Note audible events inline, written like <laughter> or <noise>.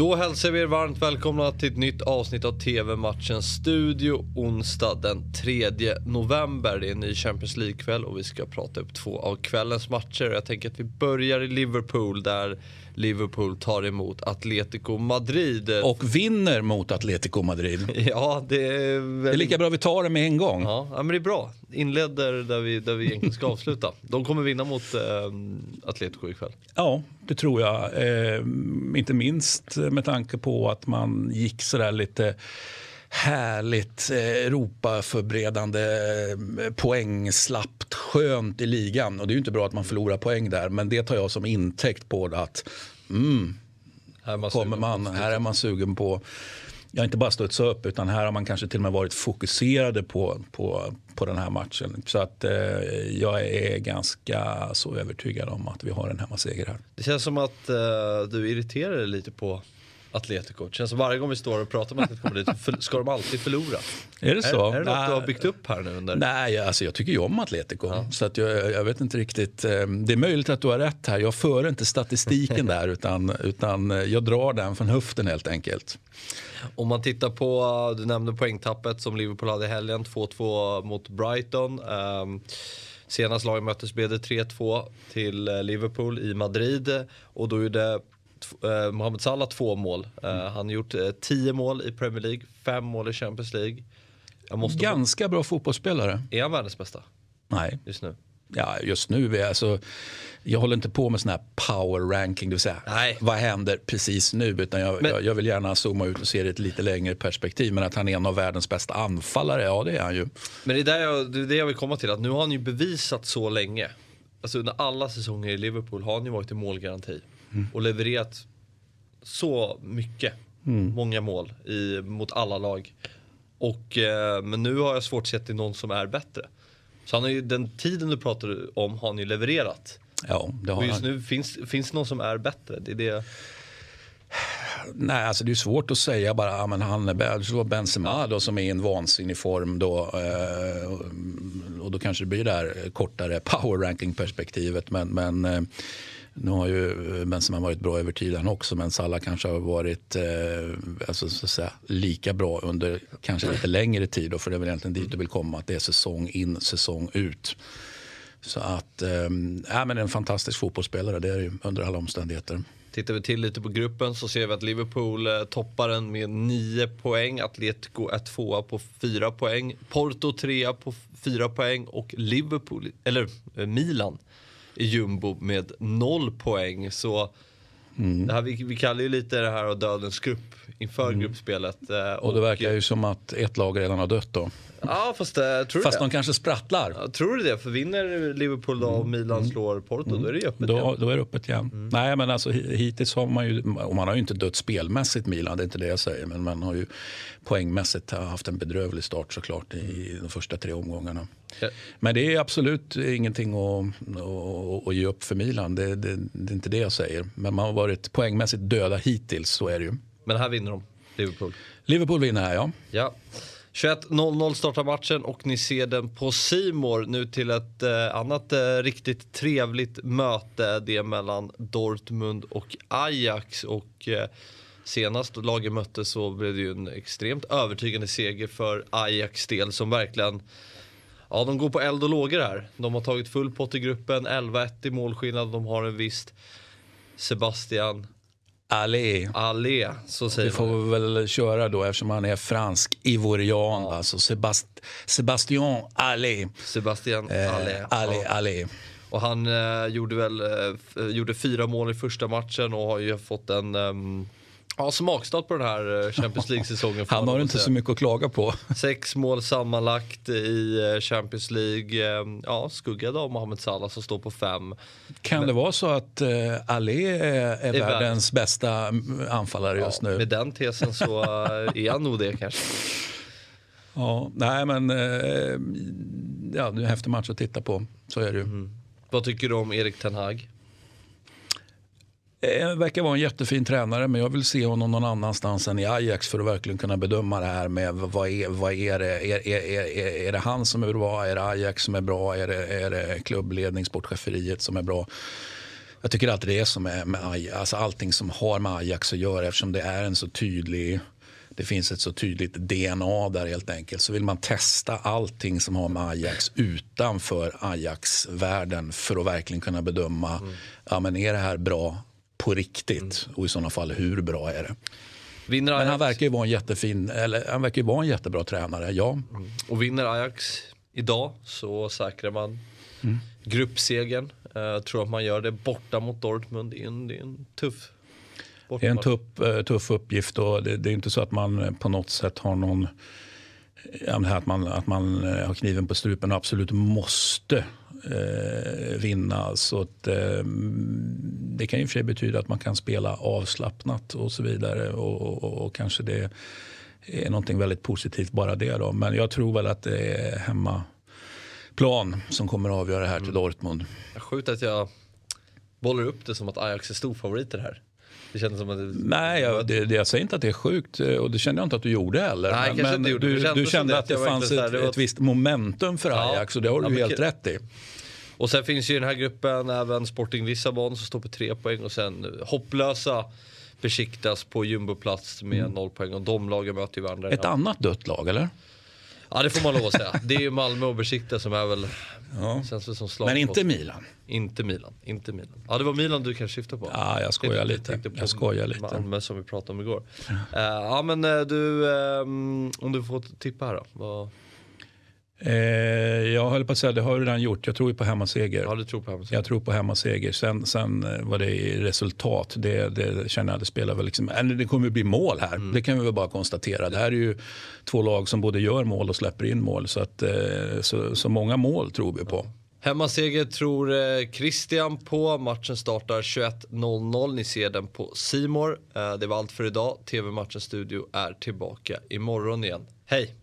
Då hälsar vi er varmt välkomna till ett nytt avsnitt av TV-matchens studio onsdag den 3 november. Det är en ny Champions League-kväll och vi ska prata upp två av kvällens matcher. Jag tänker att vi börjar i Liverpool där Liverpool tar emot Atletico Madrid. Och vinner mot Atletico Madrid. <laughs> Ja, det är väl... Det är lika bra vi tar det med en gång. Ja, men det är bra. Inleder där vi, där vi egentligen ska avsluta. De kommer vinna mot eh, Atletico ikväll. Ja, det tror jag. Eh, inte minst med tanke på att man gick sådär lite härligt eh, Europaförberedande eh, poängslappt skönt i ligan. Och det är ju inte bra att man förlorar poäng där men det tar jag som intäkt på att mm, här, man kommer man, här är man sugen på Ja, inte bara studsa upp utan här har man kanske till och med varit fokuserade på, på, på den här matchen. Så att eh, jag är ganska så övertygad om att vi har en hemmaseger här. Det känns som att eh, du irriterar dig lite på Atletico. Det känns som varje gång vi står och pratar om Atletico Madrid ska de alltid förlora. Är det så? Är, är det något du har byggt upp här nu under? Nej, alltså jag tycker ju om Atletico. Ja. Så att jag, jag, vet inte riktigt. Eh, det är möjligt att du har rätt här. Jag för inte statistiken <laughs> där utan, utan jag drar den från höften helt enkelt. Om man tittar på, du nämnde poängtappet som Liverpool hade i helgen, 2-2 mot Brighton. Um, senast lagen möttes blev det 3-2 till eh, Liverpool i Madrid och då gjorde eh, Mohamed Salah två mål. Eh, mm. Han har gjort eh, tio mål i Premier League, fem mål i Champions League. Ganska bra fotbollsspelare. Är han världens bästa? Nej. Just nu? Ja, just nu. Alltså, jag håller inte på med sån här power ranking, det vill säga Nej. vad händer precis nu. Utan jag, men, jag, jag, vill gärna zooma ut och se det i ett lite längre perspektiv. Men att han är en av världens bästa anfallare, ja det är han ju. Men det är, där jag, det är det jag vill komma till, att nu har han ju bevisat så länge. Alltså under alla säsonger i Liverpool har han ju varit i målgaranti. Mm. Och levererat så mycket. Mm. Många mål i, mot alla lag. Och, eh, men nu har jag svårt att se till någon som är bättre. Så han har ju, den tiden du pratar om har han ju levererat. Ja, det har och just han. nu finns, finns det någon som är bättre. Det är det. Nej, alltså det är svårt att säga bara ja, men han är. Benzema då, som är i en vansinnig form då. Eh, och då kanske det blir det där kortare power ranking perspektivet. Men, men eh, nu har ju eh, Benzema varit bra över tiden också men Salah kanske har varit eh, alltså, så att säga, lika bra under kanske lite längre tid. Då, för det är väl egentligen dit du vill komma, att det är säsong in, säsong ut. Så att, eh, men en fantastisk fotbollsspelare, det är det ju under alla omständigheter. Tittar vi till lite på gruppen så ser vi att Liverpool eh, toppar den med 9 poäng. Atletico är tvåa på 4 poäng. Porto trea på 4 poäng och Liverpool, eller eh, Milan i jumbo med noll poäng. Så mm. det här, vi, vi kallar ju lite det här dödens grupp inför mm. gruppspelet. Eh, och, och det verkar ju som att ett lag redan har dött då. Ja, fast, äh, tror fast det? de kanske sprattlar. Ja, tror du det? För vinner Liverpool då och mm. Milan mm. slår Porto, då är det öppet då, igen. Då är det öppet igen. Mm. Nej, men alltså hittills har man ju, och man har ju inte dött spelmässigt Milan, det är inte det jag säger, men man har ju poängmässigt haft en bedrövlig start såklart i de första tre omgångarna. Ja. Men det är absolut ingenting att, att, att ge upp för Milan, det, det, det är inte det jag säger. Men man har varit poängmässigt döda hittills, så är det ju. Men här vinner de, Liverpool? Liverpool vinner här, ja. ja. 21.00 startar matchen och ni ser den på Simor nu till ett eh, annat eh, riktigt trevligt möte. Det mellan Dortmund och Ajax. Och eh, senast lagen möttes så blev det ju en extremt övertygande seger för Ajax del som verkligen Ja, de går på eld och lågor här. De har tagit full pott i gruppen, 11-1 i målskillnad. De har en visst Sebastian Allé. Allé, så säger Vi får man. väl köra då eftersom han är fransk ivorian. Ja. Alltså Sebast Sebastian Allé. Sebastian Allé. Eh, Allé, ja. Allé. Och han eh, gjorde väl eh, gjorde fyra mål i första matchen och har ju fått en um, Ja, smakstart på den här eh, Champions League-säsongen. Han har inte så mycket att klaga på. Sex mål sammanlagt i eh, Champions League. Eh, ja, skuggad av Mohamed Salah som står på fem. Kan Men, det vara så att uh, Ali är, är, är världens bästa mm, anfallare ja, just nu? Med den tesen så är han nog det kanske. Ja, nej men ja, det är en häftig match att titta på. Så är det ju. Mm. Vad tycker du om Erik Ten Hag? Eh, verkar vara en jättefin tränare men jag vill se honom någon annanstans än i Ajax för att verkligen kunna bedöma det här med vad är, vad är det? Är, är, är, är det han som är bra? Är det Ajax som är bra? Är det, är det klubbledning, sportcheferiet som är bra? Jag tycker alltid det är som med, med Ajax, alltså allting som har med Ajax att göra eftersom det är en så tydlig det finns ett så tydligt DNA där helt enkelt. Så vill man testa allting som har med Ajax utanför Ajax-världen för att verkligen kunna bedöma, mm. ja men är det här bra på riktigt? Mm. Och i sådana fall, hur bra är det? Vinner Ajax... Men han verkar ju vara en jättefin, eller han verkar ju vara en jättebra tränare, ja. Mm. Och vinner Ajax idag så säkrar man mm. gruppsegern. Jag uh, tror att man gör det borta mot Dortmund. Det är en, det är en tuff det är en tuff, eh, tuff uppgift och det, det, är inte så att man eh, på något sätt har någon att man, att man eh, har kniven på strupen och absolut måste eh, vinna. Så att, eh, det kan ju för sig betyda att man kan spela avslappnat och så vidare. Och, och, och, kanske det är någonting väldigt positivt bara det. Då. Men jag tror väl att det är hemmaplan som kommer att avgöra det här till mm. Dortmund. Sjukt att jag bollar upp det som att Ajax är storfavoriter här. Det kändes som att det... Nej, jag, det, jag säger inte att det är sjukt eh, och det kände jag inte att du gjorde heller. Nej, men, men du, du, kände att det, det fanns ett, ett visst momentum för ja, Ajax och det har du ja, helt rätt i. Och sen finns ju i den här gruppen även Sporting Lissabon som står på tre poäng och sen hopplösa besiktas på jumboplats med mm. noll poäng och de lagen möter ju varandra. Ett annat dött lag eller? Ja det får man lov att säga. Det är ju Malmö och Besiktas som är väl, ja. känns väl som slag Men inte Milan? Inte Milan, inte Milan. Ja det var Milan du kanske syftade på? Ja jag skojar lite. Jag skojar lite. Malmö som vi pratade om igår. Ja, uh, ja men uh, du, um, om du får tippa här då. Vad... Eh, jag höll på att säga, det har jag redan gjort. Jag tror ju på hemmaseger. Ja, du tror på hemmaseger. Jag tror på hemmaseger. Sen, sen eh, vad det är resultat, det, det känner jag, det spelar väl liksom, eller det kommer att bli mål här. Mm. Det kan vi väl bara konstatera. Det här är ju två lag som både gör mål och släpper in mål. Så, att, eh, så, så många mål tror vi på. Hemmaseger tror eh, Christian på. Matchen startar 21.00. Ni ser den på Simor. Det var allt för idag. TV-matchens studio är tillbaka imorgon igen. Hej!